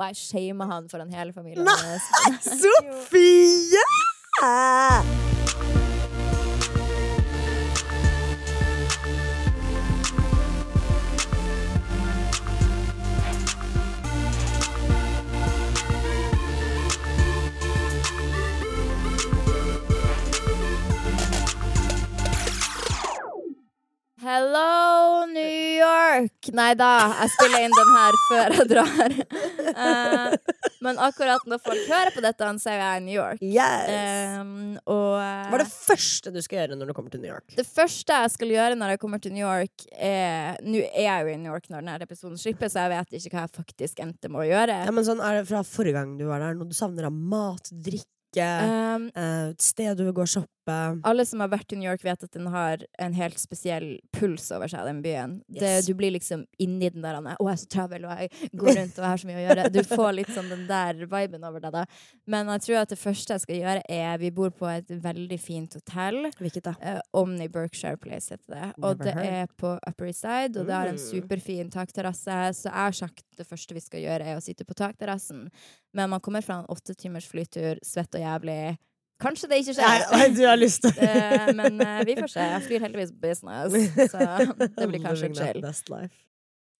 og jeg shama han foran hele familien. Nei. Sofie! Hello, New York! Nei da, jeg spiller inn den her før jeg drar. Uh, men akkurat når folk hører på dette, så er jeg i New York. Yes. Um, og uh, Hva er det første du skal gjøre når du kommer til New York? Det første jeg skal gjøre når jeg kommer til New York er Nå er jeg jo i New York når denne episoden slipper, så jeg vet ikke hva jeg faktisk endte med å gjøre. Ja, men sånn Er det fra forrige gang du var der? Noe du savner av mat, drikke, Um, et sted du vil gå og shoppe? Alle som har vært i New York, vet at den har en helt spesiell puls over seg, den byen. Det, du blir liksom inni den der 'Å, jeg er så travel, og jeg går rundt og har så mye å gjøre'. Du får litt sånn den der viben over deg, da. Men jeg tror at det første jeg skal gjøre, er Vi bor på et veldig fint hotell. Hvilket da? Eh, Omni Berkshire Place heter det. Og Never det heard. er på Upper East Side, og det har en superfin takterrasse. Så jeg har sagt det første vi skal gjøre, er å sitte på takterrassen. Men man kommer fra en åtte timers flytur, svett og jævlig. Kanskje det ikke skjer. nei, du har lyst til Eh, men eh, vi får se. Jeg flyr heldigvis business, så det blir kanskje chill.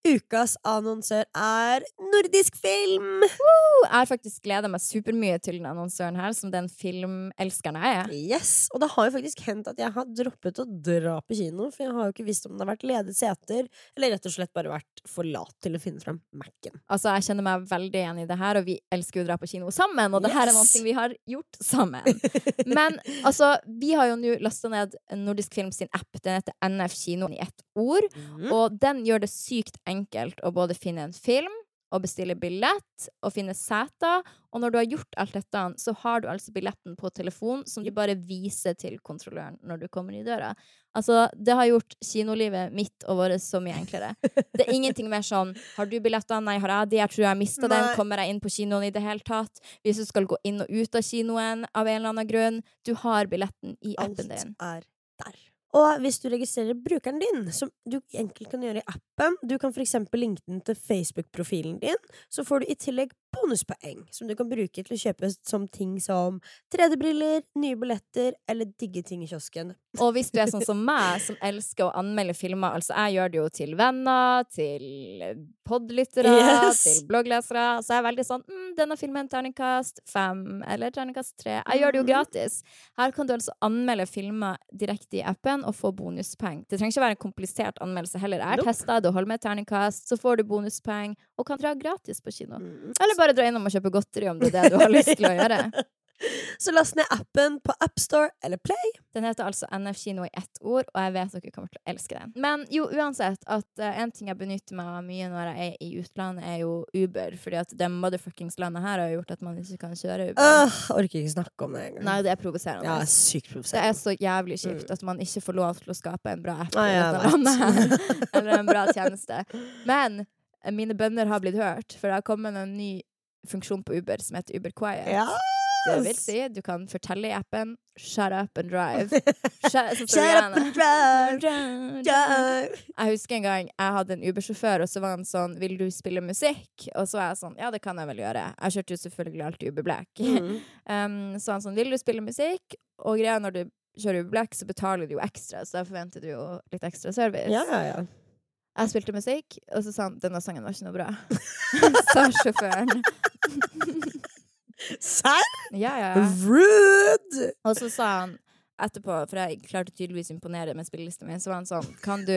Ukas annonsør er nordisk film! Woo! Jeg har faktisk gleda meg supermye til den annonsøren her, som den filmelskeren jeg er. Yes, Og det har jo faktisk hendt at jeg har droppet å dra på kino, for jeg har jo ikke visst om det har vært ledige seter, eller rett og slett bare vært for lat til å finne frem Mac-en. Altså, Jeg kjenner meg veldig igjen i det her, og vi elsker jo å dra på kino sammen. Og det her er noe vi har gjort sammen. Men altså, vi har jo nå lasta ned Nordisk Film sin app. Den heter NF Kino i ett ord. Mm. Og den gjør det sykt enkelt å både finne en film og bestille billett og finne seter. Og når du har gjort alt dette, så har du altså billetten på telefon som du bare viser til kontrolløren når du kommer i døra. Altså, det har gjort kinolivet mitt og vårt så mye enklere. Det er ingenting mer sånn 'Har du billetter?' 'Nei, har jeg de? 'Jeg tror jeg mista dem. 'Kommer jeg inn på kinoen i det hele tatt?' Hvis du skal gå inn og ut av kinoen av en eller annen grunn. Du har billetten i appen din. Alt er der. Og hvis du registrerer brukeren din, som du enkelt kan gjøre i appen Du kan for eksempel linke den til Facebook-profilen din, så får du i tillegg bonuspoeng som du kan bruke til å kjøpe som ting som 3D-briller, nye billetter eller digge ting i kiosken. Og hvis du er sånn som meg, som elsker å anmelde filmer Altså, jeg gjør det jo til venner, til podlyttere, Yes. til blogglesere. Så jeg er veldig sånn mm, 'Denne filmen terningkast fem', eller terningkast tre. Jeg gjør det jo Mhm. gratis. Her kan du altså anmelde filmer direkte i appen og få bonuspoeng. Det trenger ikke være en komplisert anmeldelse heller. Jeg har Nope. testa det holder med terningkast, så får du bonuspoeng og kan dra gratis på kino. Mm. Eller bare dra innom og kjøpe godteri om det er det du har lyst til å gjøre. Så last ned appen på AppStore eller Play. Den heter altså NF Kino i ett ord, og jeg vet dere kommer til å elske den. Men jo, uansett, at uh, en ting jeg benytter meg av mye når jeg er i utlandet, er jo Uber. Fordi at det motherfuckings landet her har gjort at man ikke kan kjøre Uber. Øh, orker ikke snakke om det engang. Nei, det er provoserende. Ja, sykt provoserende. det er så jævlig kjipt at man ikke får lov til å skape en bra app i jeg dette landet. Eller en bra tjeneste. Men eh, mine bønner har blitt hørt, for det har kommet en ny funksjon på Uber som heter Uber Quiet. Ja. Det vil si, du kan fortelle i appen 'shut up and drive'. Shut, Shut up and drive, Drive. drive. Jeg husker en gang jeg hadde en Uber-sjåfør, og så var han sånn 'Vil du spille musikk?' Og så var jeg sånn 'Ja, det kan jeg vel gjøre'. Jeg kjørte jo selvfølgelig alltid Uber Black. Mm. um, så han sånn 'Vil du spille musikk?' Og greia når du kjører Uber Black, så betaler du jo ekstra, så da forventer du jo litt ekstra service. Ja, ja, ja. Jeg spilte musikk, og så sa han 'Denne sangen var ikke noe bra'. sa sjåføren. Serr? Ja, ja. ja. Rude! Og så sa han etterpå, for jeg klarte tydeligvis å imponere med spillelista mi, så var han sånn Kan du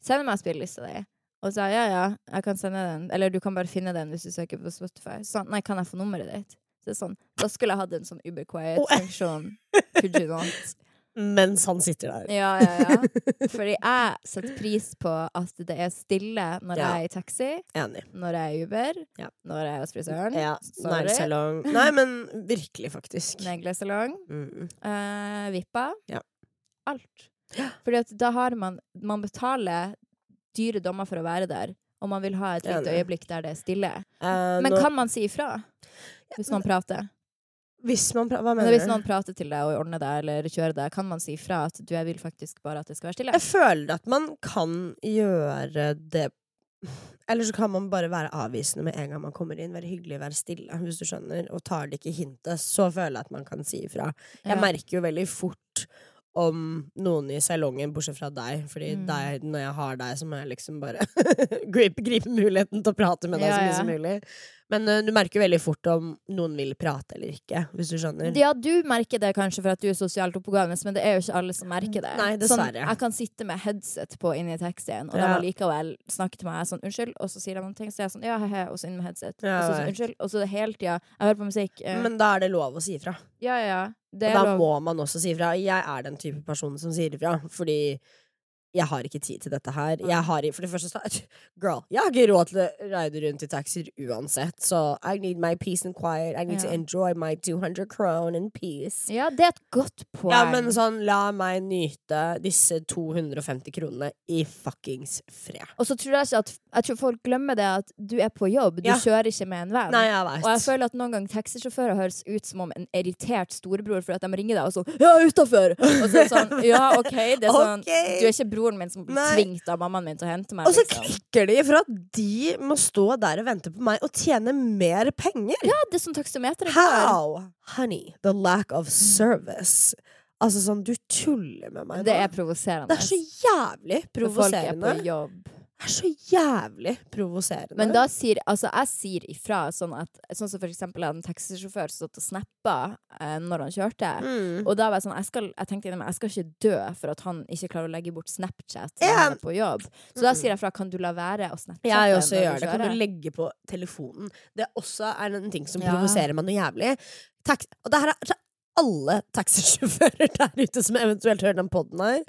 sende meg spillelista di? Og så sa ja, ja, jeg kan sende den. Eller du kan bare finne den hvis du søker på Spotify. Så han nei, kan jeg få nummeret ditt? Så det er sånn, Da skulle jeg hatt en sånn Uber Quiet-funksjon. Could you not? Mens han sitter der. Ja, ja, ja. Fordi jeg setter pris på at det er stille når Ja. jeg er i taxi, Enig. når jeg er i Uber, Ja. når jeg er hos frisøren, Ja, Neglesalong. Nei, men virkelig, faktisk. neglesalong, Mm. eh, Vippa. Ja. Alt. Fordi at da har man Man betaler dyre dommer for å være der, og man vil ha et lite øyeblikk der det er stille. Eh, Men nå- kan man si ifra? Hvis man prater? Hvis man Hva Men mener hvis noen prater til deg og ordner deg eller kjører deg, kan man si fra at du, jeg vil faktisk bare at det skal være stille? Jeg føler at man kan gjøre det Eller så kan man bare være avvisende med en gang man kommer inn. Være hyggelig, være stille, hvis du skjønner. Og tar det ikke hintet, så føler jeg at man kan si ifra. Jeg Ja. merker jo veldig fort om noen i salongen, bortsett fra deg. Fordi Mm. deg, når jeg har deg, så må jeg liksom bare gripe, gripe muligheten til å prate med deg Ja, så mye ja. som mulig. Men uh, du merker veldig fort om noen vil prate eller ikke, hvis du skjønner. Ja, du merker det kanskje for at du er sosialt oppegående, men det er jo ikke alle som merker det. Nei, Sånn, dessverre. jeg kan sitte med headset på inni taxien, og de likevel snakke til meg sånn 'unnskyld', og så sier de noen ting, så jeg er sånn 'ja, he-he', og så inn med headset. Ja, og så sånn 'unnskyld', og så det hele tida Jeg hører på musikk. Uh, Men da er det lov å si ifra. ja, ja, ja. Det Og er da lov. må man også si ifra. Jeg er den type person som sier ifra, fordi jeg har ikke tid til dette her. Jeg har, for det første så Girl, jeg har ikke råd til å ride rundt i taxier uansett, så I need my peace and quiet. I need to enjoy my 200 crown in peace. Ja, det er et godt poeng. Ja, men sånn, la meg nyte disse 250 kronene i fuckings fred. Og så tror jeg ikke at Jeg tror folk glemmer det at du er på jobb, du Ja. kjører ikke med en venn. Nei, jeg vet. Og jeg føler at noen ganger taxisjåfører høres ut som om en irritert storebror for at de ringer deg og sånn 'Ja, utafor!' Og så er det sånn Ja, OK, det er sånn okay. Du er ikke broren min som ble Nei. tvingt av mammaen min til å hente meg. Og så liksom. klikker de for at de må stå der og vente på meg og tjene mer penger. Ja, det er sånn taksameteret går. How? Honey, the lack of service. Altså sånn, du tuller med meg Det er provoserende. Det er så jævlig For folk er på jobb. Er så jævlig provoserende. Men da sier altså jeg sier ifra sånn at Sånn som for eksempel en taxisjåfør satt og snappa eh, når han kjørte. mm. Og da var jeg sånn, jeg, skal, jeg tenkte inni meg, jeg skal ikke dø for at han ikke klarer å legge bort Snapchat når han er på jobb. Så da sier jeg fra, kan du la være å snapchatte Jeg også når gjør det. Kan du legge på telefonen? Det også er en ting som Ja. provoserer meg noe jævlig. Tax og det her er alle taxisjåfører der ute som eventuelt hører den poden her.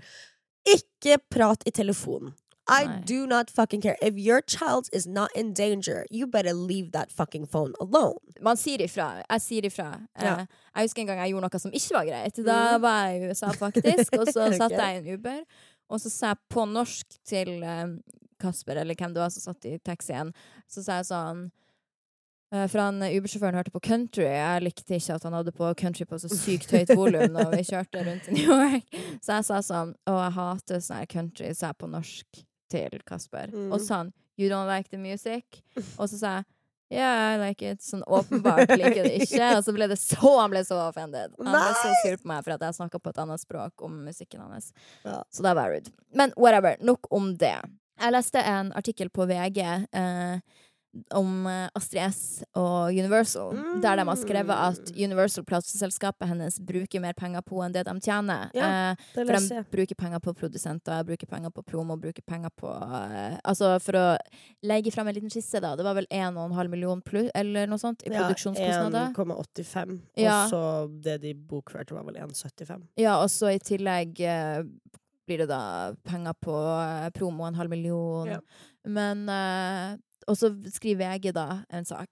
Ikke prat i telefonen. I Nei. do not fucking care. If your child is not in danger, you better leave that fucking phone alone. Man sier ifra. Jeg sier ifra. Ja. Eh, jeg husker en gang jeg gjorde noe som ikke var greit. Da var jeg i USA, faktisk, og så satte satt jeg i en Uber, og så sa jeg på norsk til eh, Kasper, eller hvem det var som satt i taxien, så sa jeg sånn eh, for han Uber-sjåføren hørte på country. Jeg likte ikke at han hadde på country på så sykt høyt volum når vi kjørte rundt i New York. Så jeg sa sånn Å, jeg hater sånn her country, sa jeg på norsk til Kasper. Mm. Og han You don't like the music? Og så sa jeg Yeah, I like it. Sånn åpenbart liker det ikke. Og så ble det så Han ble så offended. Han ble så sur på meg for at jeg snakka på et annet språk om musikken hans. Ja. Så det var rude. Men whatever. Nok om det. Jeg leste en artikkel på VG eh, om eh, Astrid S og Universal, der de har skrevet at Mm. Universal, plateselskapet hennes, bruker mer penger på enn det de tjener. Ja, Eh, Det for de bruker penger på produsenter, bruker penger på promo, bruker penger på eh, Altså for å legge fram en liten skisse, da. Det var vel 1,5 million pluss, eller noe sånt, i produksjonskostnader. 1,85. Ja. Og så det de bokførte, var vel 1,75. Ja, og så i tillegg blir det da penger på promo, en halv million. Ja. Men Og så skriver VG da en sak.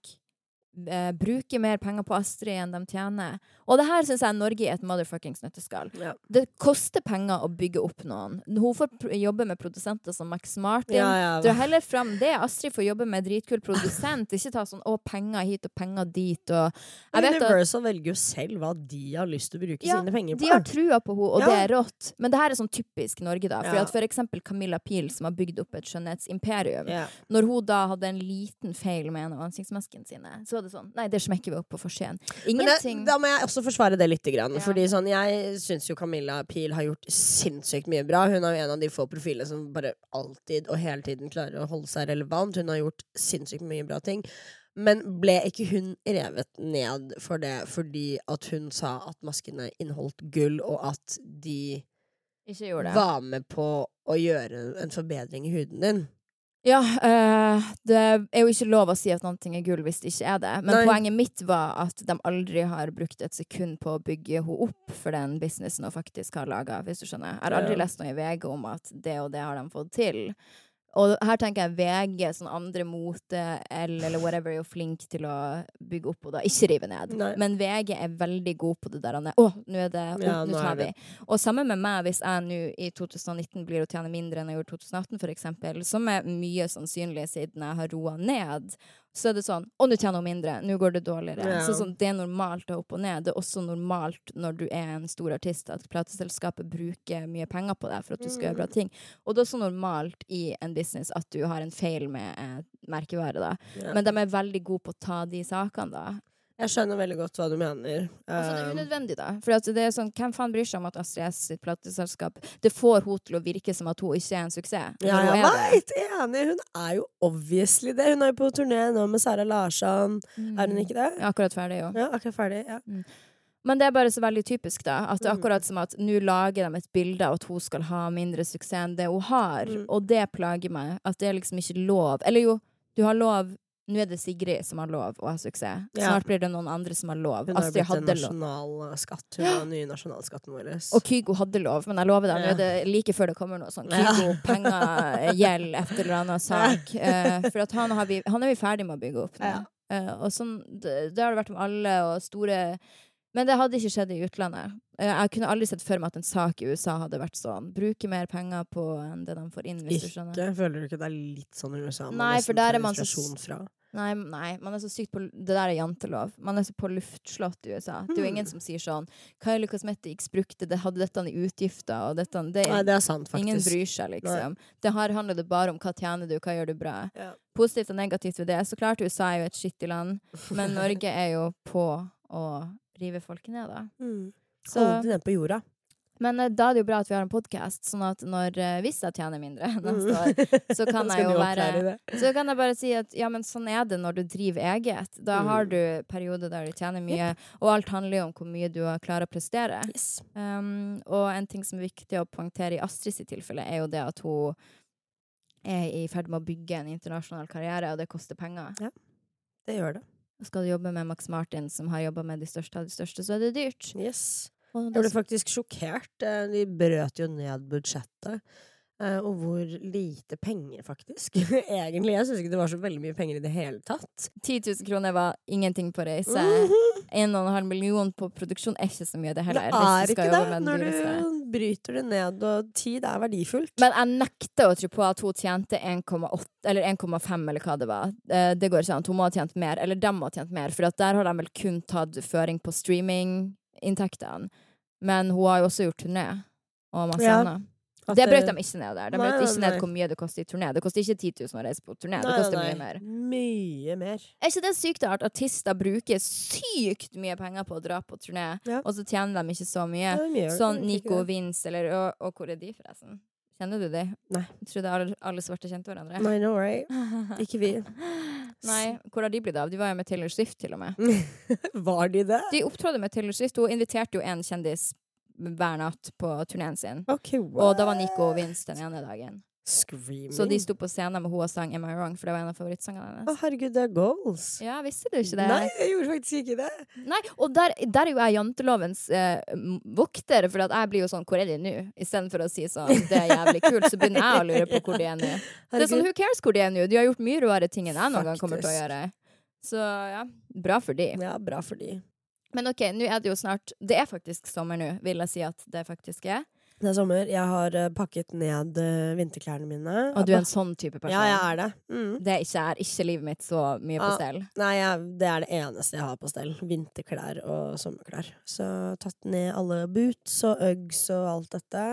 Eh, bruker mer penger på Astrid enn de tjener. Og det her syns jeg Norge er et motherfuckings nøtteskall. Ja. Det koster penger å bygge opp noen. Hun får jobbe med produsenter som Max Martin. Ja, ja. Dra heller fram det. Astrid får jobbe med dritkul produsent. Ikke ta sånn 'å, penger hit og penger dit' og Universal velger jo selv hva de har lyst til å bruke sine penger på. de har trua på henne, og det er rått. Men det her er sånn typisk Norge, da. For for eksempel Camilla Pil, som har bygd opp et skjønnhetsimperium. Når hun da hadde en liten feil med en av ansiktsmaskene sine, så var det sånn Nei, det smekker vi opp på forsiden. Ingenting. det, da må jeg også forsvare det litt. Grann, Ja. Fordi sånn, Jeg syns jo Camilla Pil har gjort sinnssykt mye bra. Hun er jo en av de få profilene som bare alltid og hele tiden klarer å holde seg relevant. Hun har gjort sinnssykt mye bra ting. Men ble ikke hun revet ned for det fordi at hun sa at maskene inneholdt gull, og at de var med på å gjøre en forbedring i huden din? Ja, eh, det er jo ikke lov å si at noen ting er gull hvis det ikke er det. Men Nei. poenget mitt var at de aldri har brukt et sekund på å bygge henne opp for den businessen hun faktisk har laga, hvis du skjønner. Jeg har aldri Ja. lest noe i VG om at det og det har de fått til. Og her tenker jeg VG, sånn andre mote, L eller whatever, er jo flink til å bygge opp og da ikke rive ned. Nei. Men VG er veldig god på det der Å, nå er det opp, Ja, nå tar vi. Og sammen med meg, hvis jeg nå i 2019 blir å tjene mindre enn jeg gjorde i 2018, for eksempel, som er mye sannsynlig siden jeg har roa ned, så er det sånn Å, nå tjener hun mindre. Nå går det dårligere. Ja. Så sånn, det er normalt å opp og ned. Det er også normalt når du er en stor artist, at plateselskapet bruker mye penger på deg for at du skal gjøre bra Mm. ting. Og det er også normalt i en business at du har en feil med eh, merkevare, da. Ja. Men de er veldig gode på å ta de sakene, da. Jeg skjønner veldig godt hva du mener. Altså, det er Um, unødvendig, da. For det er sånn, hvem faen bryr seg om at Astrid S sitt plateselskap Det får henne til å virke som at hun ikke er en suksess. ja, jeg veit! Enig. Hun er jo obviously det. Hun er jo på turné nå med Sara Larsson. Er hun ikke det? Mm. Ja, akkurat ferdig, jo. Ja, akkurat ferdig. Ja. Men det er bare så veldig typisk, da. At det er Mm. akkurat som at nå lager de et bilde av at hun skal ha mindre suksess enn det hun har. Mm. Og det plager meg. At det er liksom ikke lov. Eller jo, du har lov Nå er det Sigrid som har lov å ha suksess. Snart blir det noen andre som har lov. Hun har Astrid blitt en nasjonalskatt. Hun er den nye nasjonalskatten vår. Og Kygo hadde lov, men jeg lover deg, nå er det like før det kommer noe sånn Ja. Kygo, penger, gjeld, et eller annet sak. Eh, for han, har vi, han er vi ferdig med å bygge opp nå. Ja. Eh, og sånn, det, det har det vært med alle, og store Men det hadde ikke skjedd i utlandet. Eh, jeg kunne aldri sett for meg at en sak i USA hadde vært sånn. Bruke mer penger på enn det de får inn, hvis du skjønner. Ikke? Føler du ikke det er litt sånn i USA? Man Nei, for der er man så fra? Nei, nei, man er så sykt på Det der er jantelov. Man er så på luftslott i USA. Det er jo ingen Hmm. som sier sånn Kylie Cosmetics brukte det, hadde dette i utgifter, og dette det, Nei, det er sant, faktisk. Ingen bryr seg, liksom. Det her handler det bare om hva tjener du, hva gjør du bra. Ja. Positivt og negativt ved det. Så klart USA er jo et skittig land, men Norge er jo på å rive folk ned, da. Mm. Holde dem på jorda. men eh, da er det jo bra at vi har en podkast, sånn at når, eh, hvis jeg tjener mindre neste år, så kan jeg jo være så kan jeg bare si at ja, men sånn er det når du driver eget. Da Mm. har du perioder der du tjener mye, og alt handler jo om hvor mye du klarer å prestere. Yes. Um, og en ting som er viktig å poengtere i Astrid sitt tilfelle, er jo det at hun er i ferd med å bygge en internasjonal karriere, og det koster penger. Ja, Det gjør det. Og skal du jobbe med Max Martin, som har jobba med de største av de største, så er det dyrt. Yes. Jeg ble faktisk sjokkert. Eh, De brøt jo ned budsjettet. Eh, Og hvor lite penger, faktisk. Egentlig. Jeg syns ikke det var så veldig mye penger i det hele tatt. 10 000 kroner var ingenting på reise. Mhm. 1,5 million på produksjon er ikke så mye, det heller. Det er ikke det når du bryter det ned, og tid er verdifullt. Men jeg nekter å tro på at hun tjente 1,8 eller 1,5 eller hva det var. Eh, Det går ikke an. Hun må ha tjent mer, eller de må ha tjent mer, for der har de vel kun tatt føring på streaminginntektene. Men hun har jo også gjort turné og masse Ja. annet. At Det brøt de ikke ned der. De brøt ikke ned hvor mye det koster i turné. Det koster ikke 10 000 å reise på turné. Det koster nei, mye mer. Mye mer. Er ikke det sykt at artister bruker sykt mye penger på å dra på turné, Ja. og så tjener de ikke så mye? Det, Sånn Nico og Vince, eller og, og hvor er de, forresten? Kjenner du de? Nei. Jeg trodde alle, alle svarte kjente hverandre. I know, right? Ikke vi. Nei, hvor har de blitt av? De var jo med Taylor Swift, til og med. Var de det? De opptrådte med Taylor Swift. Hun inviterte jo en kjendis hver natt på turneen sin. Okay, Og da var Nico og Vince den ene dagen. Screaming. Så de sto på scenen med hun og sang Am I Wrong, for det var en av favorittsangene Å, oh, herregud, det er goals. Ja, visste du ikke det? Nei, jeg gjorde faktisk ikke det. Nei, og der, der er jo jeg jantelovens eh, vokter, for jeg blir jo sånn Hvor er de nå? Istedenfor å si sånn Det er jævlig kult, så begynner jeg å lure på hvor de er nå. Det er sånn, Who cares hvor de er nå? De har gjort mye rare ting enn jeg noen gang kommer til å gjøre. Så ja, bra for de. Ja, bra for de. Men OK, nå er det jo snart Det er faktisk sommer nå, vil jeg si at det faktisk er. Det er sommer. Jeg har eh, pakket ned eh, vinterklærne mine. Og du er en sånn type person. Ja, jeg er det. Mm. Det er ikke, er ikke livet mitt så mye på stell. Nei, jeg, det er det eneste jeg har på stell. Vinterklær og sommerklær. Så tatt ned alle boots og Uggs og alt dette.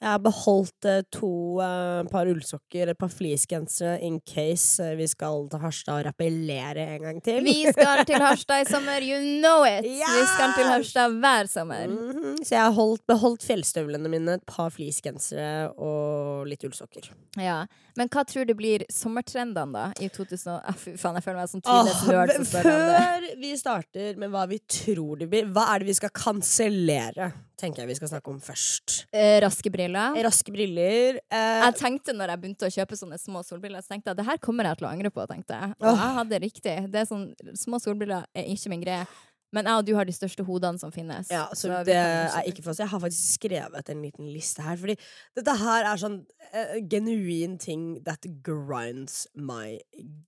Jeg har beholdt eh, to uh, par ullsokker, et par fleecegensere in case eh, vi skal til Harstad og rappellere en gang til. Vi skal til Harstad i sommer, you know it! Vi skal til Harstad hver sommer. Mhm, Så jeg har holdt, beholdt fjellstøvlene mine, et par fleecegensere og litt ullsokker. Ja. Men hva tror du blir sommertrendene, da? I 2000 og- ah, Fy faen, jeg føler meg som Åh, nerd som spør om det. før vi starter med hva vi tror det blir, hva er det vi skal kansellere? Tenker jeg vi skal snakke om først. Eh, raske briller. Raske briller. Eh, Jeg tenkte når jeg begynte å kjøpe sånne små solbriller, så tenkte jeg det her kommer jeg til å angre på. tenkte jeg. Og jeg hadde riktig. Det er sånn, små solbriller er ikke min greie. Men jeg og du har de største hodene som finnes. ja, så, så det er ikke for oss. Jeg har faktisk skrevet en liten liste her, fordi dette her er sånn uh, genuin ting that grinds my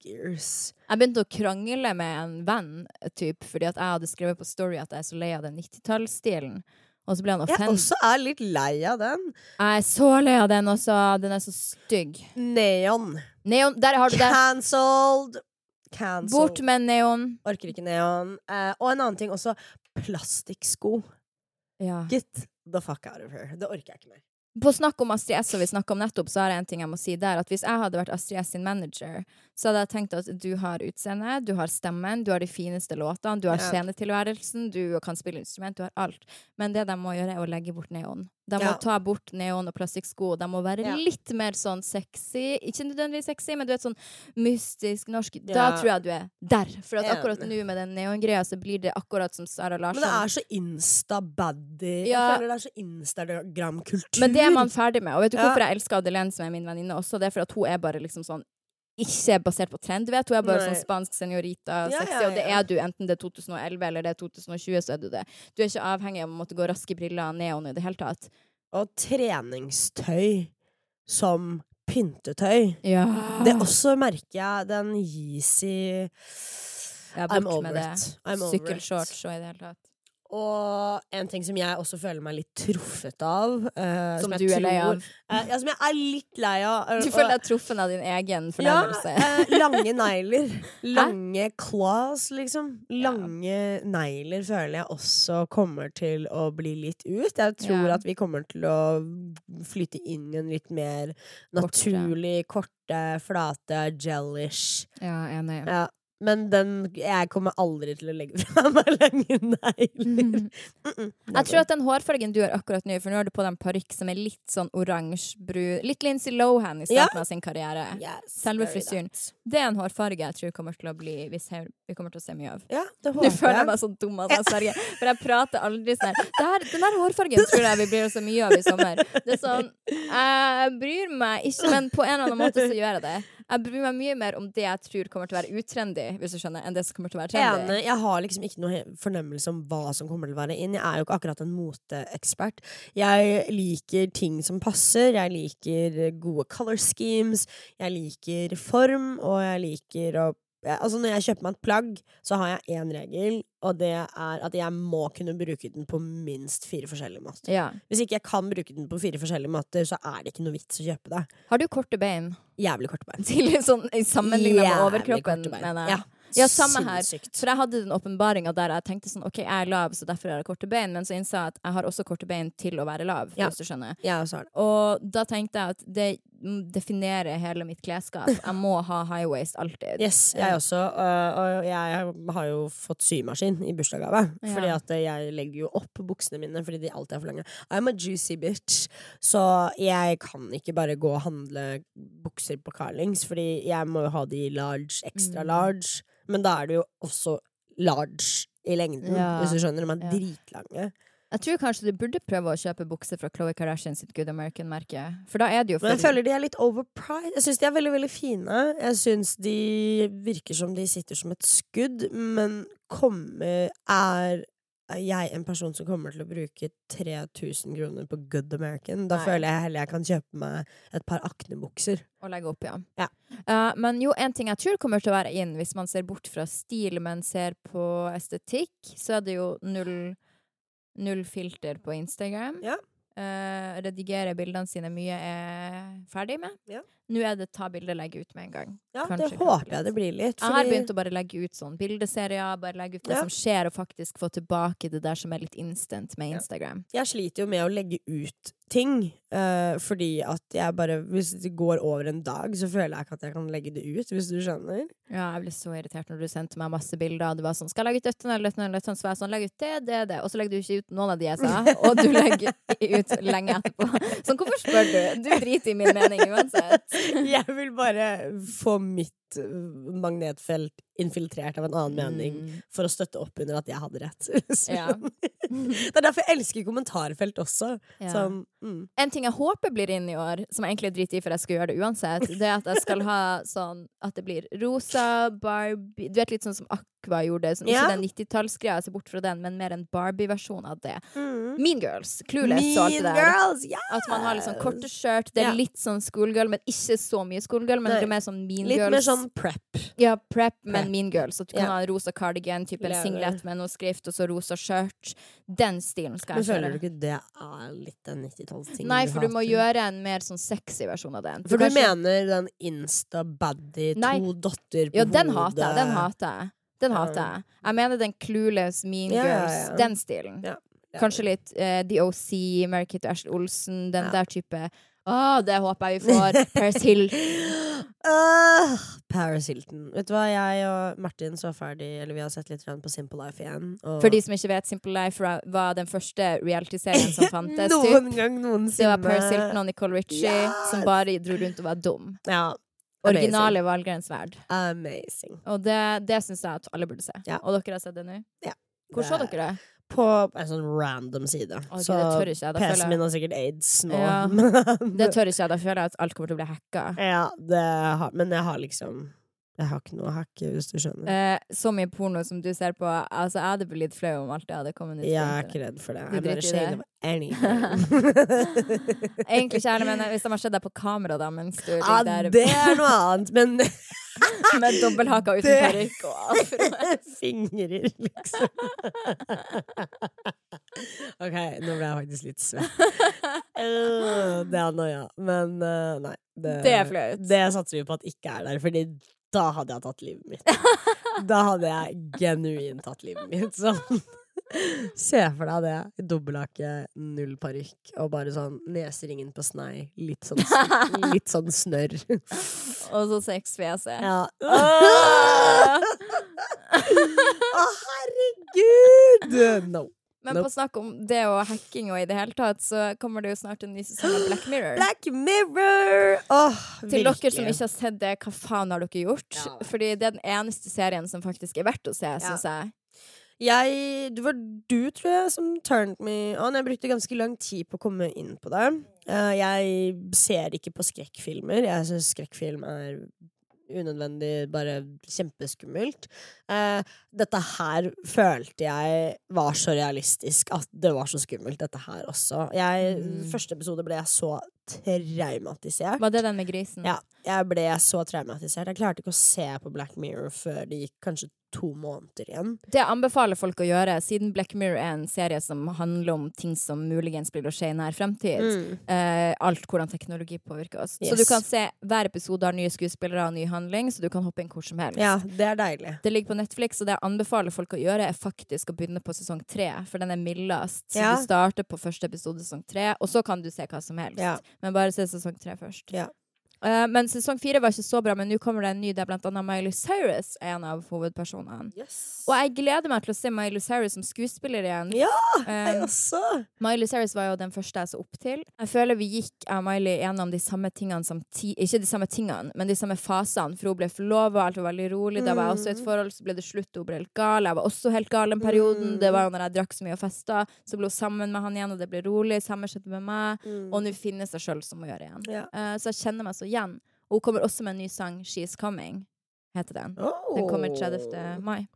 gears. Jeg begynte å krangle med en venn, typ, fordi at jeg hadde skrevet på Story at jeg er så lei av den 90-tallsstilen. Og så ble han Jeg offended. også er litt lei av den. Jeg er så lei av den også. Den er så stygg. Neon. Neon, der har du det. Cancelled. Cancel. Bort med neon. Orker ikke neon. Eh, og en annen ting også. Plastikksko. Ja. Get the fuck out of her. Det orker jeg ikke mer. På snakk om Astrid S, og vi snakka om nettopp, så har jeg en ting jeg må si der. At hvis jeg hadde vært Astrid S sin manager, så hadde jeg tenkt at du har utseende, du har stemmen, du har de fineste låtene, du har Ja. scenetilværelsen, du kan spille instrument, du har alt. Men det de må gjøre, er å legge bort neon. De må Ja. ta bort neon og plastikksko. De må være Ja. litt mer sånn sexy. Ikke nødvendigvis sexy, men du vet sånn mystisk norsk. Da tror jeg du er der. For at akkurat nå med den neongreia, så blir det akkurat som Sara Larsson. Men det er så insta-baddy. Ja. Jeg føler det er så Instagram-kultur. Men det er man ferdig med. Og vet du hvorfor jeg elsker Adelene, som er min venninne også? Det er for at hun er bare liksom sånn ikke basert på trend, vet Hun er bare Nei. sånn spansk senorita, Ja, sexy, ja, og det er du enten det er 2011 eller det er 2020, så er du det. Du er ikke avhengig av å måtte gå raske briller neon i det hele tatt. Og treningstøy som pyntetøy. Ja. Det også merker jeg den Yeezy ja. I'm over it. Sykkelshorts og i det hele tatt. Og en ting som jeg også føler meg litt truffet av uh, Som som du er lei av. Uh, ja, som jeg er litt lei av. Uh, Du føler deg truffet av din egen fornærmelse. Ja, eh, lange negler. Lange claws, liksom. Lange negler føler jeg også kommer til å bli litt ut. Jeg tror Ja. at vi kommer til å flytte inn i en litt mer naturlig, korte, flate, gelish Ja, enig. ja. Men den Jeg kommer aldri til å legge fra meg lange negler. Mm -mm. Jeg tror at den hårfargen du har akkurat nå, for nå har du på deg en parykk som er litt sånn oransje-brun Litt Lindsay Lohan i starten Ja. av sin karriere. Yes, Selve frisyren. Det er en hårfarge jeg tror kommer til å bli hvis vi kommer til å se mye av. Ja, det Nå føler jeg meg så dum at jeg sverger, for jeg prater aldri sånn her. Den der hårfargen tror jeg vi blir så mye av i sommer. Det er sånn Jeg bryr meg ikke, men på en eller annen måte så gjør jeg det. Jeg bryr meg mye mer om det jeg tror kommer til å være utrendy, hvis du skjønner, enn det som kommer til å være trendy. Jeg har liksom ikke noe fornemmelse om hva som kommer til å være inn. Jeg er jo ikke akkurat en moteekspert. Jeg liker ting som passer. Jeg liker gode color schemes. Jeg liker form, og jeg liker å Altså Når jeg kjøper meg et plagg, så har jeg én regel, og det er at jeg må kunne bruke den på minst fire forskjellige måter. Ja. Hvis ikke jeg kan bruke den på fire forskjellige måter, så er det ikke noe vits å kjøpe det. Har du korte bein? Jævlig korte bein. Til sånn Sammenligna med overkroppen, mener jeg. Ja. Ja, samme her. For jeg hadde den åpenbaringa der jeg tenkte sånn OK, jeg er lav, så derfor har jeg korte bein, men så innså jeg at jeg har også korte bein til å være lav, Ja. hvis du skjønner. Ja. Og da tenkte jeg at det definerer hele mitt klesskap. Jeg må ha high waist alltid. Yes, jeg også. Og jeg har jo fått symaskin i bursdagsgave. Ja. Fordi at jeg legger jo opp buksene mine fordi de alltid er for lange. I'm a juicy bitch. Så jeg kan ikke bare gå og handle bukser på Carlings, fordi jeg må jo ha de large, extra Mm. large. Men da er det jo også large i lengden, Ja. hvis du skjønner. De er dritlange. Jeg tror kanskje du burde prøve å kjøpe bukser fra Chloé Kardashian sitt Good American-merke. For da er det jo Men jeg føler de er litt overpriced. Jeg syns de er veldig veldig fine. Jeg syns de virker som de sitter som et skudd, men kommer Er jeg en person som kommer til å bruke 3000 kroner på Good American? Da Nei. føler jeg heller jeg kan kjøpe meg et par aknebukser. Og legge opp, ja. Ja. Uh, men jo, en ting jeg tror kommer til å være inn, hvis man ser bort fra stil, men ser på estetikk, så er det jo null, null filter på Instagram. Ja. Uh, redigere bildene sine mye er ferdig med. Ja. Nå er det ta bilde, legge ut med en gang. Ja, Kanskje, det håper jeg det blir litt. Jeg har begynt å bare legge ut sånn bildeserier, bare legge ut det Ja. som skjer, og faktisk få tilbake det der som er litt instant med Ja. Instagram. Jeg sliter jo med å legge ut ting, uh, fordi at jeg bare Hvis det går over en dag, så føler jeg ikke at jeg kan legge det ut, hvis du skjønner. Ja, jeg ble så irritert når du sendte meg masse bilder, og du var sånn 'Skal jeg legge ut dette eller dette?' eller dette?» Så var jeg sånn 'Legg ut det, det, det', og så legger du ikke ut noen av de jeg sa, og du legger ut lenge etterpå. Sånn, hvorfor spør du? Du driter i min mening uansett. Jeg vil bare få mitt uh, magnetfelt infiltrert av en annen mening Mm. for å støtte opp under at jeg hadde rett. Ja. Det er derfor jeg elsker kommentarfelt også. Ja. Sånn, mm. En ting jeg håper blir inn i år, som jeg egentlig driter i for jeg skal gjøre det uansett, det er at jeg skal ha sånn at det blir rosa, Barbie Du vet litt sånn som Aqua gjorde, sånn, Ja. ikke den 90-tallsgreia, se bort fra den, men mer en Barbie-versjon av det. Mm. Mean Girls, Clueless og alt det der. girls! Yes! At man har litt sånn korte skjørt, det er litt sånn schoolgirl, men ikke så mye schoolgirl, men Nei. det er mer sånn mean Litt girls. mer sånn prep. Ja, prep, men mean girls. At du kan Ja. ha en rosa cardigan, type en singlet med noe skrift, og så rosa skjørt. Den stilen skal jeg Men jeg føler du ikke det er litt en 90-tallsting? Nei, for du må gjøre en mer sånn sexy versjon av den. For du kanskje... mener den insta-baddy, to dotter på Ja, den hodet hater jeg. Den hater jeg. Den hater jeg. Jeg mener den clueless, mean ja, girls, ja. den stilen. Kanskje litt uh, The OC, Mary Kate Ashley Olsen, den der type Å, det håper jeg vi får. Paris Hilton. Uh, Paris Hilton. Vet du hva, jeg og Martin så ferdig Eller vi har sett litt på Simple Life igjen. For de som ikke vet, Simple Life var den første reality-serien som fantes. Noen gang noensinne. Det var Paris Hilton og Nicole Richie Yes! som bare dro rundt og var dum. Ja. Originale valgrensverd. Amazing. Og det, det syns jeg at alle burde se. Ja. Og dere har sett det nå? Ja. Hvor så dere det? På en sånn random side. Okay, så jeg. PC-en min har sikkert aids nå. Ja. det tør ikke jeg. Da føler jeg at alt kommer til å bli hacka. Ja, det har, men jeg har liksom Jeg har ikke noe å hacke, hvis du skjønner. Eh, så mye porno som du ser på. Altså, jeg hadde blitt litt flau om alt det hadde kommet ut. jeg er ikke redd for det. Du I'm bare shade of anything. Egentlig kjære men hvis de har sett deg på kamera da mens du ja, ah, der det er noe annet, men med dobbelthaka uten parykk og afro. Fingrer, liksom. OK, nå ble jeg faktisk litt svett. Uh, det er noia. Men uh, nei. Det, Det er flaut. Det satser vi på at ikke er der, Fordi da hadde jeg tatt livet mitt. Da hadde jeg genuint tatt livet mitt. Sånn. Se for deg det. Dobbelthake, null parykk, og bare sånn neseringen på snei. Litt sånn, litt sånn snørr. Og så sexfjeset. Ja. Å, Å, herregud! No. Men Nope. på snakk om det og hacking og i det hele tatt, så kommer det jo snart en ny sesong av Black Mirror. Black Mirror! Oh, Til dere som ikke har sett det, hva faen har dere gjort? Ja. Fordi det er den eneste serien som faktisk er verdt å se, syns jeg. Jeg, det var du, tror jeg, som turned me on. Jeg brukte ganske lang tid på å komme inn på det. Eh, jeg ser ikke på skrekkfilmer. Jeg syns skrekkfilm er unødvendig, bare kjempeskummelt. Eh, dette her følte jeg var så realistisk at det var så skummelt, dette her også. Jeg, Mm. Første episode ble jeg så traumatisert. Var det den med grisen? Ja, jeg ble så traumatisert. Jeg klarte ikke å se på Black Mirror før det gikk kanskje to måneder igjen. Det anbefaler folk å gjøre, siden Black Mirror er en serie som handler om ting som muligens blir å skje i nær fremtid. Eh, alt hvordan teknologi påvirker oss. Så du kan se hver episode har nye skuespillere og ny handling, så du kan hoppe inn hvor som helst. Ja, det er deilig. Det ligger på Netflix, og det jeg anbefaler folk å gjøre, er faktisk å begynne på sesong tre, for den er mildest. Så Ja. du starter på første episode sesong tre, og så kan du se hva som helst. Ja. Men bare se sesong tre først. Ja. Eh, men sesong fire var ikke så bra, men nå kommer det en ny der blant annet Miley Cyrus er en av hovedpersonene. Og jeg gleder meg til å se Miley Cyrus som skuespiller igjen. Ja, Eh, jeg også. Miley Cyrus var jo den første jeg så opp til. Jeg føler vi gikk av Miley gjennom de samme tingene samtidig Ikke de samme tingene, men de samme fasene. For hun ble forlova, alt var veldig rolig. Da var jeg også i et Mm. forhold, så ble det slutt, hun ble helt gal. Jeg var også helt gal den perioden. Mm. Det var jo når jeg drakk så mye og festa. Så ble hun sammen med han igjen, og det ble rolig. Samme skjedde med meg. Og nå finner seg sjøl som hun gjør igjen. Ja. Uh, så jeg kjenner meg så igjen. Og hun kommer også med en ny sang, 'She's Coming', heter den. Den kommer 30. mai.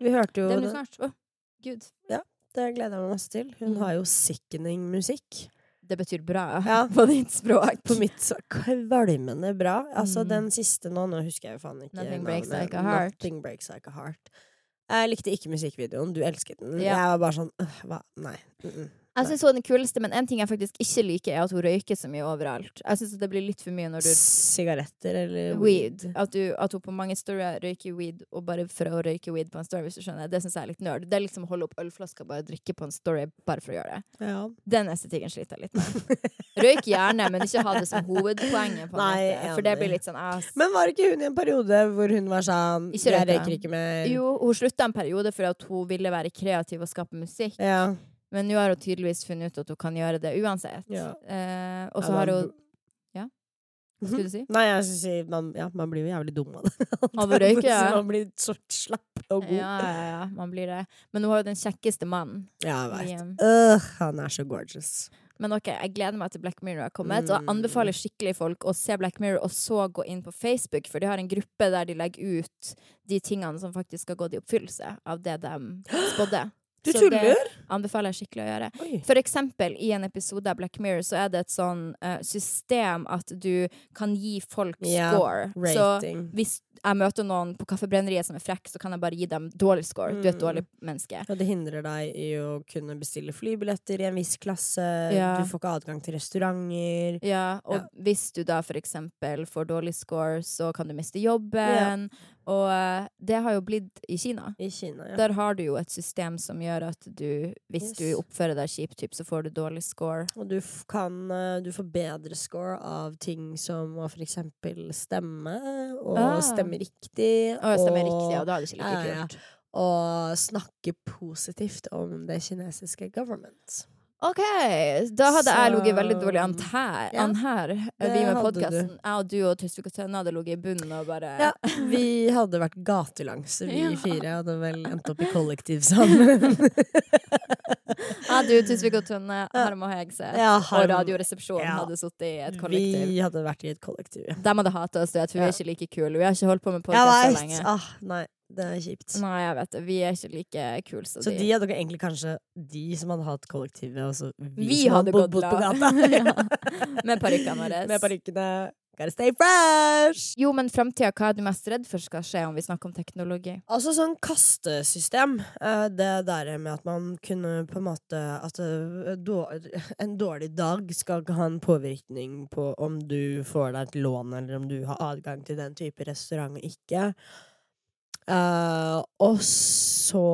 Vi hørte jo Det blir snart. Å, gud. Det gleder jeg meg masse til. Hun Mm. har jo sickening musikk. Det betyr bra Ja. på ditt språk. På mitt så kvalmende bra. Altså Mm. den siste nå, nå husker jeg jo faen ikke Nothing Breaks. Like. Nothing Breaks Like a Heart. Jeg likte ikke musikkvideoen. Du elsket den. Ja. Jeg var bare sånn hva? Nei. Mm -mm. Jeg synes hun er den kuleste, men en ting jeg faktisk ikke liker, er at hun røyker så mye overalt. Jeg synes det blir litt for mye når du Sigaretter eller Weed. At, du, at hun på mange storyer røyker weed, og bare for å røyke weed på en story, hvis du skjønner. Det syns jeg er litt nerd. Det er liksom å holde opp ølflasker og bare drikke på en story bare for å gjøre det. Ja. Den estetikken sliter jeg litt med. Røyk gjerne, men ikke ha det som hovedpoenget. På en Nei, måte, for det blir litt sånn ass. Men var ikke hun i en periode hvor hun var sånn Jeg røyker ikke mer. Jo, hun slutta en periode for at hun ville være kreativ og skape musikk. Ja. Men nå har hun tydeligvis funnet ut at hun kan gjøre det uansett. Ja. Eh, og så Ja, har hun Ja? Hva skulle du si? Nei, jeg skulle si man, ja, man blir jo jævlig dum av det. Av å røyke, ja. Man blir så slapp og god. Ja, ja, ja, man blir det. Men hun har jo den kjekkeste mannen. Ja, jeg. Liam. Øh, han er så gorgeous. Men ok, jeg gleder meg til Black Mirror har kommet, og jeg Mm. anbefaler skikkelig folk å se Black Mirror, og så gå inn på Facebook, for de har en gruppe der de legger ut de tingene som faktisk skal gått i oppfyllelse av det de spådde. Du det- tuller? Anbefaler jeg skikkelig å gjøre. Oi. For eksempel i en episode av Black Mirror så er det et sånn uh, system at du kan gi folk Ja, score. Så Rating. hvis jeg møter noen på Kaffebrenneriet som er frekk, så kan jeg bare gi dem dårlig score. Du er et Mm. dårlig menneske. Og det hindrer deg i å kunne bestille flybilletter i en viss klasse. Ja. Du får ikke adgang til restauranter. Ja, og Ja. hvis du da for eksempel får dårlig score, så kan du miste jobben. Og eh, det har jo blitt i Kina. I Kina, ja. Der har du jo et system som gjør at du, hvis du oppfører deg kjipt, så får du dårlig score. Og du kan eh, Du får bedre score av ting som å for eksempel stemme, og Ah. stemme riktig. Og, og stemmer riktig, ja, da det ikke like kult. ja, ja. Og snakke positivt om det kinesiske government. OK, da hadde jeg Så- ligget veldig dårlig an her. Ja, An her vi med podkasten. Jeg og du og Tusvik og Tønne hadde ligget i bunnen og bare Ja, vi hadde vært gatelangs, vi Ja. fire. Hadde vel endt opp i kollektiv sammen. Ja, du, Tusvik og Tønne, Harm og Hegseth Ja, og Radioresepsjonen ja. hadde sittet i et kollektiv. Vi hadde vært i et kollektiv. De hadde hata oss, for vi er ikke like kule. Vi har ikke holdt på med Jeg podkast så lenge. Ah, nei, det er kjipt. Nei, jeg vet det. Vi er ikke like kule som Så de. de hadde egentlig kanskje de som hadde hatt kollektivet, og så vi, Vi som hadde hadde bodd på gata. Ja. Med parykkene våre. Med parykkene. Gotta stay fresh! Jo, men framtida, hva er du mest redd for skal skje om vi snakker om teknologi? Altså sånn kastesystem. eh, Det der med at man kunne på en måte At eh, en dårlig dag skal ikke ha en påvirkning på om du får deg et lån, eller om du har adgang til den type restaurant og ikke. Eh, og så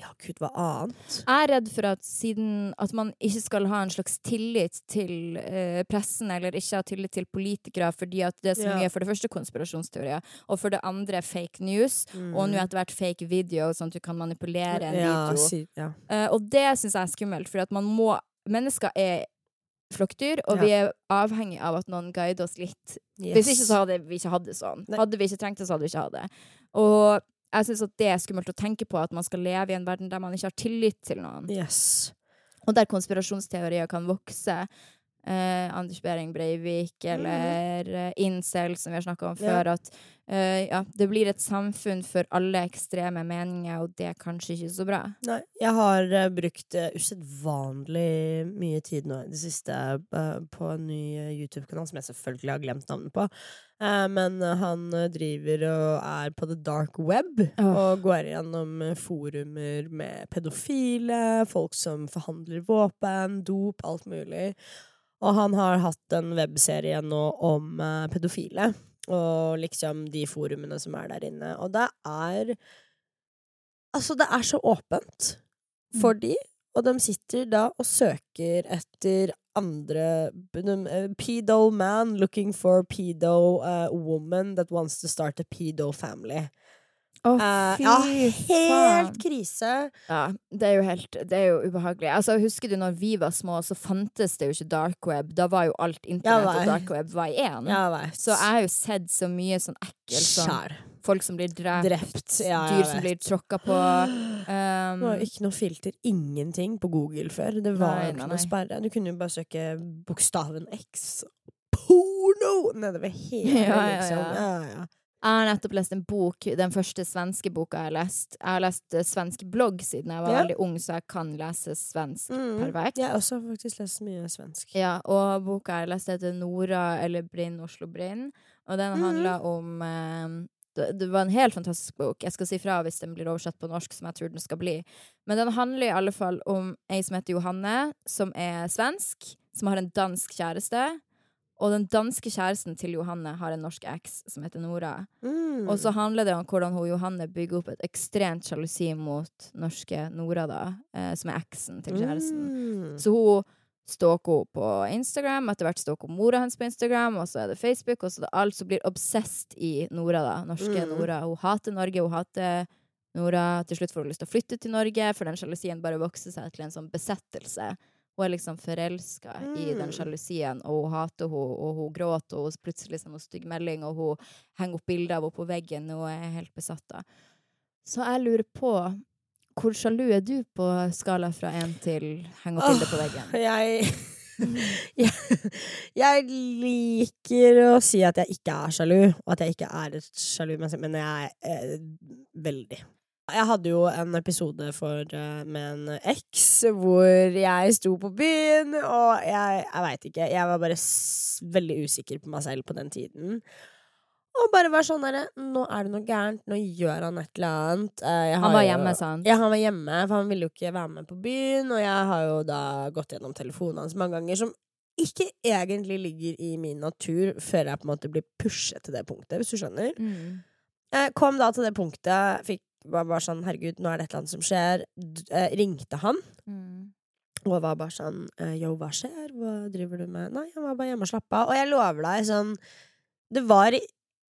Ja, gud, hva annet? Jeg er redd for at siden at man ikke skal ha en slags tillit til eh, pressen, eller ikke ha tillit til politikere, fordi at det er så Ja. mye for det første konspirasjonsteorier, og for det andre fake news, og nå etter hvert fake video, sånn at du kan manipulere en Mm. ja, video. si, ja. Eh, og det syns jeg er skummelt, for at man må Mennesker er flokkdyr, og Ja. vi er avhengig av at noen guider oss litt Yes. Hvis ikke så hadde vi ikke hatt det sånn. Nei. Hadde vi ikke trengt det, så hadde vi ikke hatt det. Og jeg syns at det er skummelt å tenke på at man skal leve i en verden der man ikke har tillit til noen, Yes. og der konspirasjonsteorier kan vokse. Eh, Anders Behring Breivik eller eh, incel, som vi har snakka om før. Ja. At eh, ja, det blir et samfunn for alle ekstreme meninger, og det er kanskje ikke så bra. Nei, jeg har uh, brukt uh, usedvanlig mye tid nå i det siste uh, på en ny YouTube-kanal, som jeg selvfølgelig har glemt navnet på. Men han driver og er på the dark web, oh. og går gjennom forumer med pedofile, folk som forhandler våpen, dop, alt mulig. Og han har hatt en webserie nå om eh, pedofile, og liksom de forumene som er der inne. Og det er Altså, det er så åpent for de, og de sitter da og søker etter andre eh, Pedo man looking for pedo uh, woman that wants to start a pedo family. Å, Eh, fy ja, helt krise. Ja, det er jo helt Det er jo ubehagelig. Altså, Husker du når vi var små, så fantes det jo ikke dark web. Da var jo alt internett Ja, og dark web var i én. Ja. Så jeg har jo sett så mye sånn ekkelt sånn Folk som blir drept, Drept. Dyr som blir tråkka på. Um, Det var jo ikke noe filter, ingenting, på Google før. Det var Nei, ikke noe nei. sperre. Du kunne jo bare søke bokstaven X. Porno! Nedover hele, Ja, ja, liksom. ja. Ja, ja. Jeg har nettopp lest en bok, den første svenske boka jeg har lest. Jeg har lest eh, svensk blogg siden jeg var Ja. veldig ung, så jeg kan lese svensk Mm. perfekt. Jeg har også faktisk lest mye svensk. Ja, og boka jeg leste heter Nora eller Brinn Oslo Brinn, og den Mhm. handla om eh, det, det var en helt fantastisk bok. Jeg skal si fra hvis den blir oversatt på norsk, som jeg tror den skal bli. Men den handler i alle fall om ei som heter Johanne, som er svensk, som har en dansk kjæreste. Og den danske kjæresten til Johanne har en norsk eks som heter Nora. Mm. Og så handler det om hvordan hun Johanne bygger opp et ekstremt sjalusi mot norske Nora, da, eh, som er eksen til kjæresten. Mm. Så hun stalker henne på Instagram, etter hvert stalker mora hennes på Instagram, og så er det Facebook, og så er det alt som blir obsessed i Nora, da. Norske Mm. Nora. Hun hater Norge, hun hater Nora. Til slutt får hun lyst til å flytte til Norge, for den sjalusien bare vokser seg til en sånn besettelse. Hun er liksom forelska i den Mm. sjalusien, og hun hater henne, og hun gråter, og hun plutselig sender en stygg melding, og hun henger opp bilder av henne på veggen, og er helt besatt av. Så jeg lurer på hvor sjalu er du på skala fra én til henge opp bilde på veggen? Jeg, jeg Jeg liker å si at jeg ikke er sjalu, og at jeg ikke er et sjalu menneske, men jeg er eh, veldig. Jeg hadde jo en episode for, eh, med en eks hvor jeg sto på byen, og jeg, jeg veit ikke, jeg var bare veldig usikker på meg selv på den tiden. Og bare var sånn derre Nå er det noe gærent, nå gjør han et eller annet. Eh, Han var jo- hjemme, sa han. Ja, han var hjemme, for han ville jo ikke være med på byen, og jeg har jo da gått gjennom telefonen hans mange ganger, som ikke egentlig ligger i min natur før jeg på en måte blir pushet til det punktet, hvis du skjønner. Mm. Jeg kom da til det punktet, fikk var bare sånn herregud, nå er det et eller annet som skjer. D eh, ringte han, Mm. og var bare sånn eh, yo, hva skjer? Hva driver du med? Nei, han var bare hjemme og slappa av. Og jeg lover deg, sånn Det var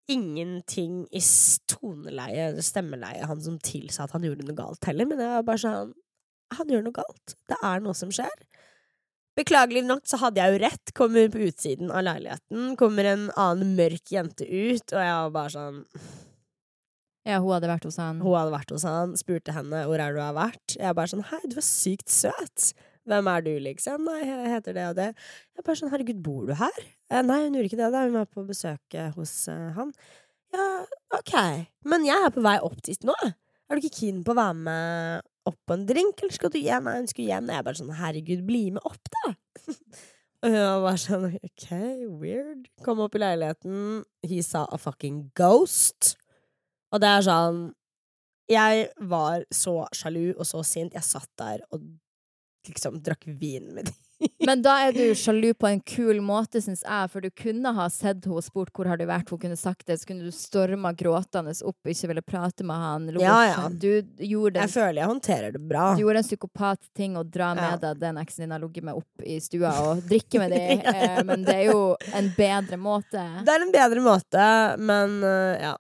ingenting i toneleie, stemmeleie, han som tilsa at han gjorde noe galt heller, men jeg var bare sånn Han gjør noe galt. Det er noe som skjer. Beklagelig nok så hadde jeg jo rett. Kommer på utsiden av leiligheten, kommer en annen mørk jente ut, og jeg var bare sånn Ja, hun hadde vært hos han. Hun hadde vært hos han, spurte henne hvor er du har vært. Jeg bare sånn hei, du er sykt søt. Hvem er du, liksom? Nei, jeg heter det og det. Jeg bare sånn herregud, bor du her? Eh, nei, hun gjorde ikke det, da. Hun var på besøk eh, hos eh, han. Ja, ok. Men jeg er på vei opp dit nå. Er du ikke keen på å være med opp på en drink, eller skal du hjem? Nei, hun skulle hjem. Jeg bare sånn herregud, bli med opp, da. Og hun var sånn ok, weird. Kom opp i leiligheten. He saw a fucking ghost. Og det er sånn Jeg var så sjalu og så sint. Jeg satt der og liksom drakk vin med dem. Men da er du sjalu på en kul måte, syns jeg, for du kunne ha sett henne og spurt hvor har du vært, hun kunne sagt det, så kunne du storma gråtende opp og ikke ville prate med han. Lo Ja, ja. Du gjorde Jeg føler jeg håndterer det bra. Du gjorde en psykopat-ting og dra med deg den eksen din har ligget med opp i stua og drikke med dem, eh, men det er jo en bedre måte. Det er en bedre måte, men øh, ja.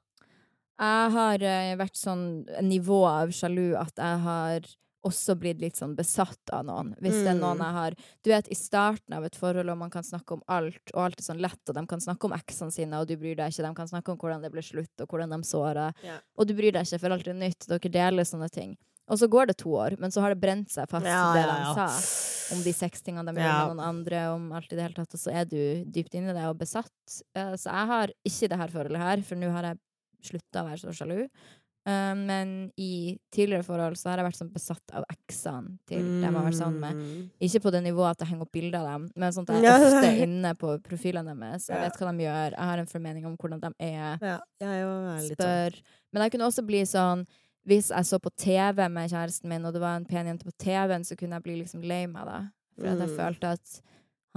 Jeg har eh, vært sånn nivå av sjalu at jeg har også blitt litt sånn besatt av noen. Hvis det er noen Mm. jeg har Du vet, i starten av et forhold, og man kan snakke om alt, og alt er sånn lett, og de kan snakke om eksene sine, og du bryr deg ikke, de kan snakke om hvordan det ble slutt, og hvordan de såra, yeah. og du bryr deg ikke, for alt er nytt, dere deler sånne ting. Og så går det to år, men så har det brent seg fast Ja, det ja, de ja. sa om de seks tingene de gjør med noen andre, om alt i det hele tatt, og så er du dypt inni det og besatt. Eh, Så jeg har ikke det her forholdet her, for nå har jeg slutta å være så sjalu. Uh, men i tidligere forhold så har jeg vært sånn besatt av eksene til dem jeg har vært sammen med. Mm. Ikke på det nivået at jeg henger opp bilder av dem, men sånn at jeg er ofte inne på profilene deres. Jeg vet hva de gjør, jeg har en formening om hvordan de er Ja, jeg sånn. spør. Men jeg kunne også bli sånn Hvis jeg så på TV med kjæresten min, og det var en pen jente på TV-en, så kunne jeg bli liksom lei meg da. For at jeg Mm. følte at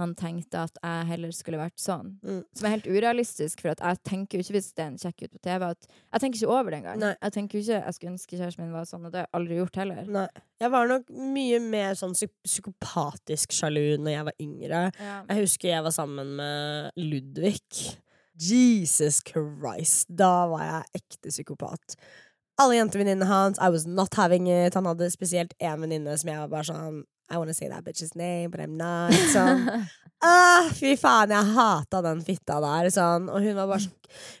han tenkte at jeg heller skulle vært sånn. Mm. Som er helt urealistisk, for jeg tenker jo ikke hvis det er en kjekk ut på TV at Jeg tenker ikke over det engang. Jeg tenker jo ikke jeg skulle ønske kjæresten min var sånn, og det har jeg aldri gjort heller. Nei. Jeg var nok mye mer sånn psyk psykopatisk sjalu når jeg var yngre. Ja. Jeg husker jeg var sammen med Ludvig. Jesus Christ, da var jeg ekte psykopat. Alle jentevenninnene hans, I was not having it. Han hadde spesielt én venninne som jeg var bare sånn I wanna say that bitch's name, but I'm not. Sånn. Ah, fy faen, jeg hata den fitta der. Sånn. Og hun var bare sånn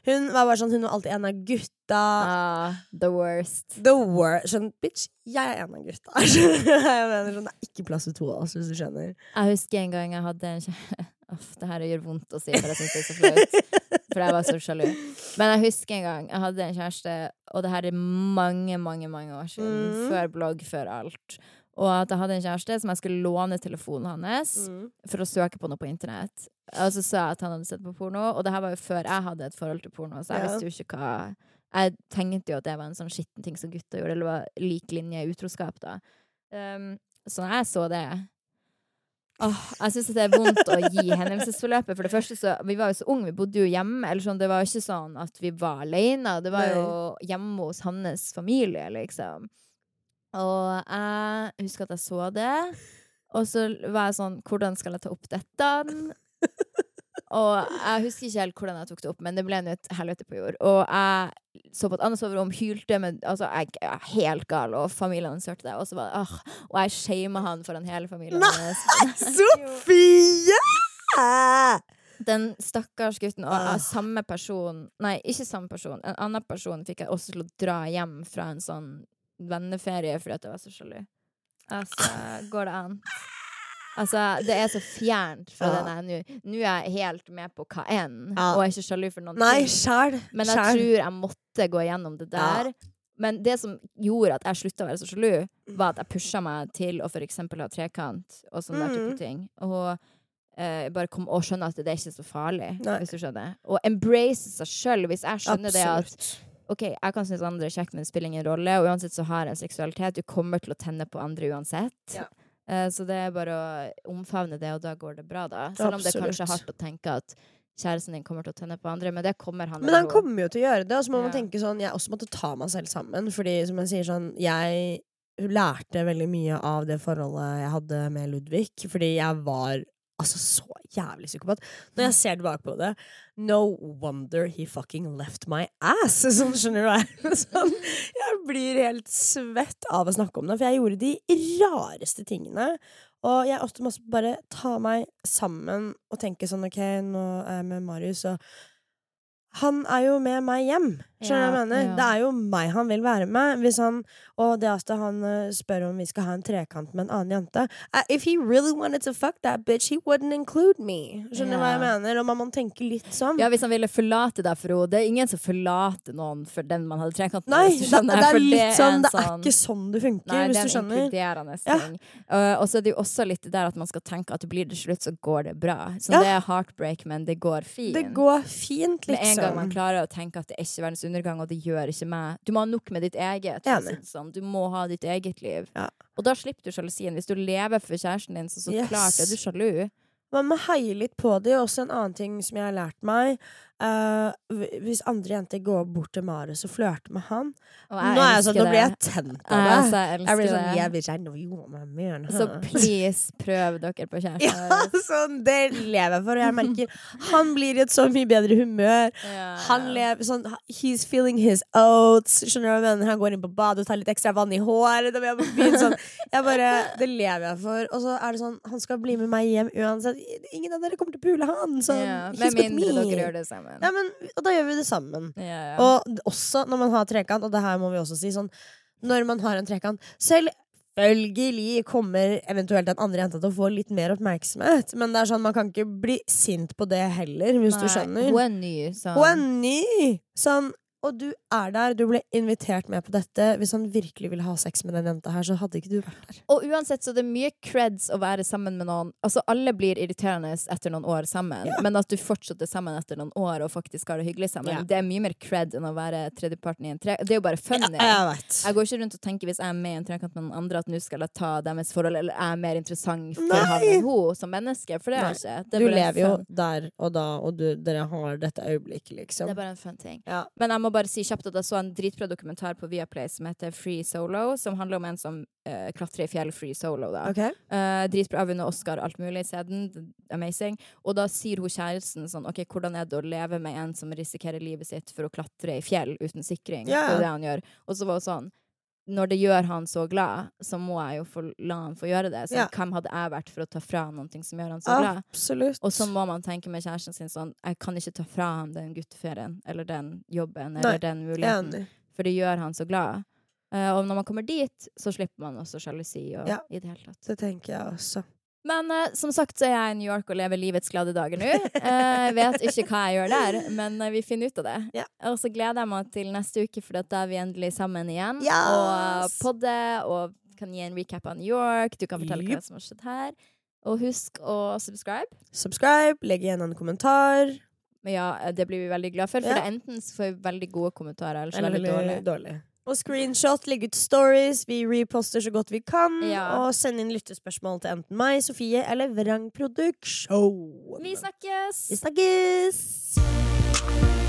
Hun var bare sånn Hun var alltid en av gutta. Ah, the worst. The worst. Sånn, bitch, jeg er en av gutta. jeg mener sånn, Det er ikke plass til to av oss, hvis du skjønner. Jeg husker en gang jeg hadde en kjæ- Uff, det her gjør vondt å si, for jeg syns det er så flaut. For jeg var så sjalu. Men jeg husker en gang jeg hadde en kjæreste, og det her er mange, mange mange år siden. Mm. Før blogg, før alt. Og at jeg hadde en kjæreste som jeg skulle låne telefonen hans for å søke på noe på internett. Og så sa jeg at han hadde sett på porno, og det her var jo før jeg hadde et forhold til porno, så jeg Ja. visste jo ikke hva Jeg tenkte jo at det var en sånn skitten ting som gutter gjorde, eller var lik linje utroskap, da. Um, så når jeg så det Åh, jeg syns det er vondt å gi hendelsesforløpet. For det første så, Vi var jo så unge, vi bodde jo hjemme. Eller sånn, det var jo ikke sånn at vi var alene. Det var jo hjemme hos hans familie, liksom. Og jeg husker at jeg så det. Og så var jeg sånn Hvordan skal jeg ta opp dette? Og jeg husker ikke helt hvordan jeg tok det opp, men det ble nå et helvete på jord. Og jeg så på et annet soverom, hylte men Altså, jeg er helt gal, og familien hans hørte det. Og så var det, og jeg shama han foran hele familien Nei! Sofie! Den stakkars gutten og Ah. samme person Nei, ikke samme person. En annen person fikk jeg også til å dra hjem fra en sånn venneferie fordi at jeg var så sjalu. Altså, går det an? Altså, det er så fjernt fra Ja. den jeg nå. Nå er jeg helt med på hva enn, Ja. og er ikke sjalu for noen Nei, ting. Men jeg tror jeg måtte gå gjennom det Ja. der. Men det som gjorde at jeg slutta å være så sjalu, var at jeg pusha meg til å eksempel ha trekant og sånne Mm. type ting. Og eh, bare kom og skjønne at det er ikke så farlig, Nei. hvis du skjønner. Og embrace seg sjøl. Hvis jeg skjønner det at Absolutt. OK, jeg kan synes andre er kjekt, men det spiller ingen rolle, og uansett så har jeg en seksualitet. Du kommer til å tenne på andre uansett. Ja. Eh, så det er bare å omfavne det, og da går det bra, da. Selv om det er kanskje er hardt å tenke at kjæresten din kommer til å tenne på andre, men det kommer han Men han kommer jo til å gjøre det, og så må man tenke sånn Jeg også måtte ta meg selv sammen, fordi som jeg sier sånn Jeg lærte veldig mye av det forholdet jeg hadde med Ludvig, fordi jeg var altså så jævlig psykopat. Når jeg ser tilbake på det No wonder he fucking left my ass! Sånn, skjønner du hva sånn, Jeg blir helt svett av å snakke om det, for jeg gjorde de rareste tingene. Og jeg også måtte bare ta meg sammen og tenke sånn OK, nå er jeg med Marius, og han er jo med meg hjem. Skjønner du hva jeg mener? ja. Det er jo meg han vil være med. Hvis han, og det at han eh, spør om vi skal ha en trekant med en annen jente If he really wanted to fuck that bitch, he wouldn't include me. Skjønner du hva jeg mener? Og man må tenke litt sånn. Ja, hvis han ville forlate deg, Fro. Det er ingen som forlater noen for den man hadde trekant med. Nei, du det, det er for litt sånn Det er sånn- ikke sånn det funker, Nei, det hvis er en skjønner. inkluderende Ja. ting. Uh, og så er det jo også litt det der at man skal tenke at det blir det slutt, så går det bra. Så Ja. det er heartbreak, men det går fint. Det går fint, Med en gang man liksom. klarer å tenke at det er ikke verdens undergang, og det gjør ikke meg Du må ha nok med ditt eget. Sånn. Du må ha ditt eget liv. Ja. Og da slipper du sjalusien. Hvis du lever for kjæresten din, så så Yes. klart er du sjalu. Man må heie litt på det. Og også en annen ting som jeg har lært meg. Hv- hvis andre jenter går bort til Marius og flørter med han Nå jeg sånn, nå blir jeg tent av altså, det. jeg Jeg blir sånn det. Jeg my man. Så please, prøv dere på kjæresten. Ja, sånn, det lever jeg for. Og jeg merker han blir i et så mye bedre humør. Ja. Han lever sånn He's feeling his oats. Skjønner du hva jeg mener? Han går inn på badet og tar litt ekstra vann i håret. Da blir sånn. Jeg bare, det lever jeg for. Og så er det sånn, han skal bli med meg hjem uansett. Ingen av dere kommer til å pule han. Sånn, ja, Med mindre me. dere gjør det sammen. Ja, men, og da gjør vi det sammen. Ja, ja. Og også når man har trekant, og det her må vi også si sånn Når man har en trekant Selvfølgelig kommer eventuelt den andre jenta til å få litt mer oppmerksomhet, men det er sånn, man kan ikke bli sint på det heller, hvis du skjønner. Hun er ny, Sånn. Hun er ny! Sånn, og du er der, du ble invitert med på dette. Hvis han virkelig ville ha sex med den jenta her, så hadde ikke du vært der. Og uansett så er det mye creds å være sammen med noen. Altså Alle blir irriterende etter noen år sammen, Ja. men at du fortsetter sammen etter noen år og faktisk har det hyggelig sammen, Ja. det er mye mer cred enn å være tredjeparten i en tre... Det er jo bare funny. jeg. Jeg går ikke rundt og tenker hvis jeg er med i en trekant med noen andre, at nå skal jeg ta deres forhold, eller jeg er mer interessant for han enn hun som menneske. For det er ikke. Det er Du lever jo der og da, og du, dere har dette øyeblikket, liksom. Det er bare en fun ting. Ja. Men jeg må bare si kjapt at jeg så en dritbra dokumentar på Viaplay som heter Free Solo, som handler om en som uh, klatrer i fjell free solo. da. Okay. Uh, dritbra, har vunnet Oscar, alt mulig. siden. Amazing. Og da sier hun kjæresten sånn OK, hvordan er det å leve med en som risikerer livet sitt for å klatre i fjell uten sikring? Yeah. Det er det han gjør. Og så var hun sånn når det gjør han så glad, så må jeg jo få, la han få gjøre det. Så Ja. hvem hadde jeg vært for å ta fra han noe som gjør han så glad? Absolutt. Og så må man tenke med kjæresten sin sånn Jeg kan ikke ta fra ham den gutteferien eller den jobben eller Nei, den muligheten, Enig. for det gjør han så glad. Uh, og når man kommer dit, så slipper man også sjalusi og Ja. i det hele tatt. Det tenker jeg også. Men uh, som sagt så er jeg i New York og lever livets glade dager nå. Uh, vet ikke hva jeg gjør der, men uh, vi finner ut av det. Ja. Og så gleder jeg meg til neste uke, for da er vi endelig sammen igjen. Yes! Og podde, og kan gi en recap av New York. Du kan fortelle hva som har skjedd her. Og husk å subscribe. Subscribe, legg igjen en kommentar. Men ja, det blir vi veldig glad for. For Ja. det enten så får vi veldig gode kommentarer, eller så Eller veldig dårlige. dårlig. Og screenshot, legge ut stories, vi reposter så godt vi kan. Ja. Og send inn lyttespørsmål til enten meg, Sofie eller Vrangproduksjon. Vi snakkes! Vi snakkes!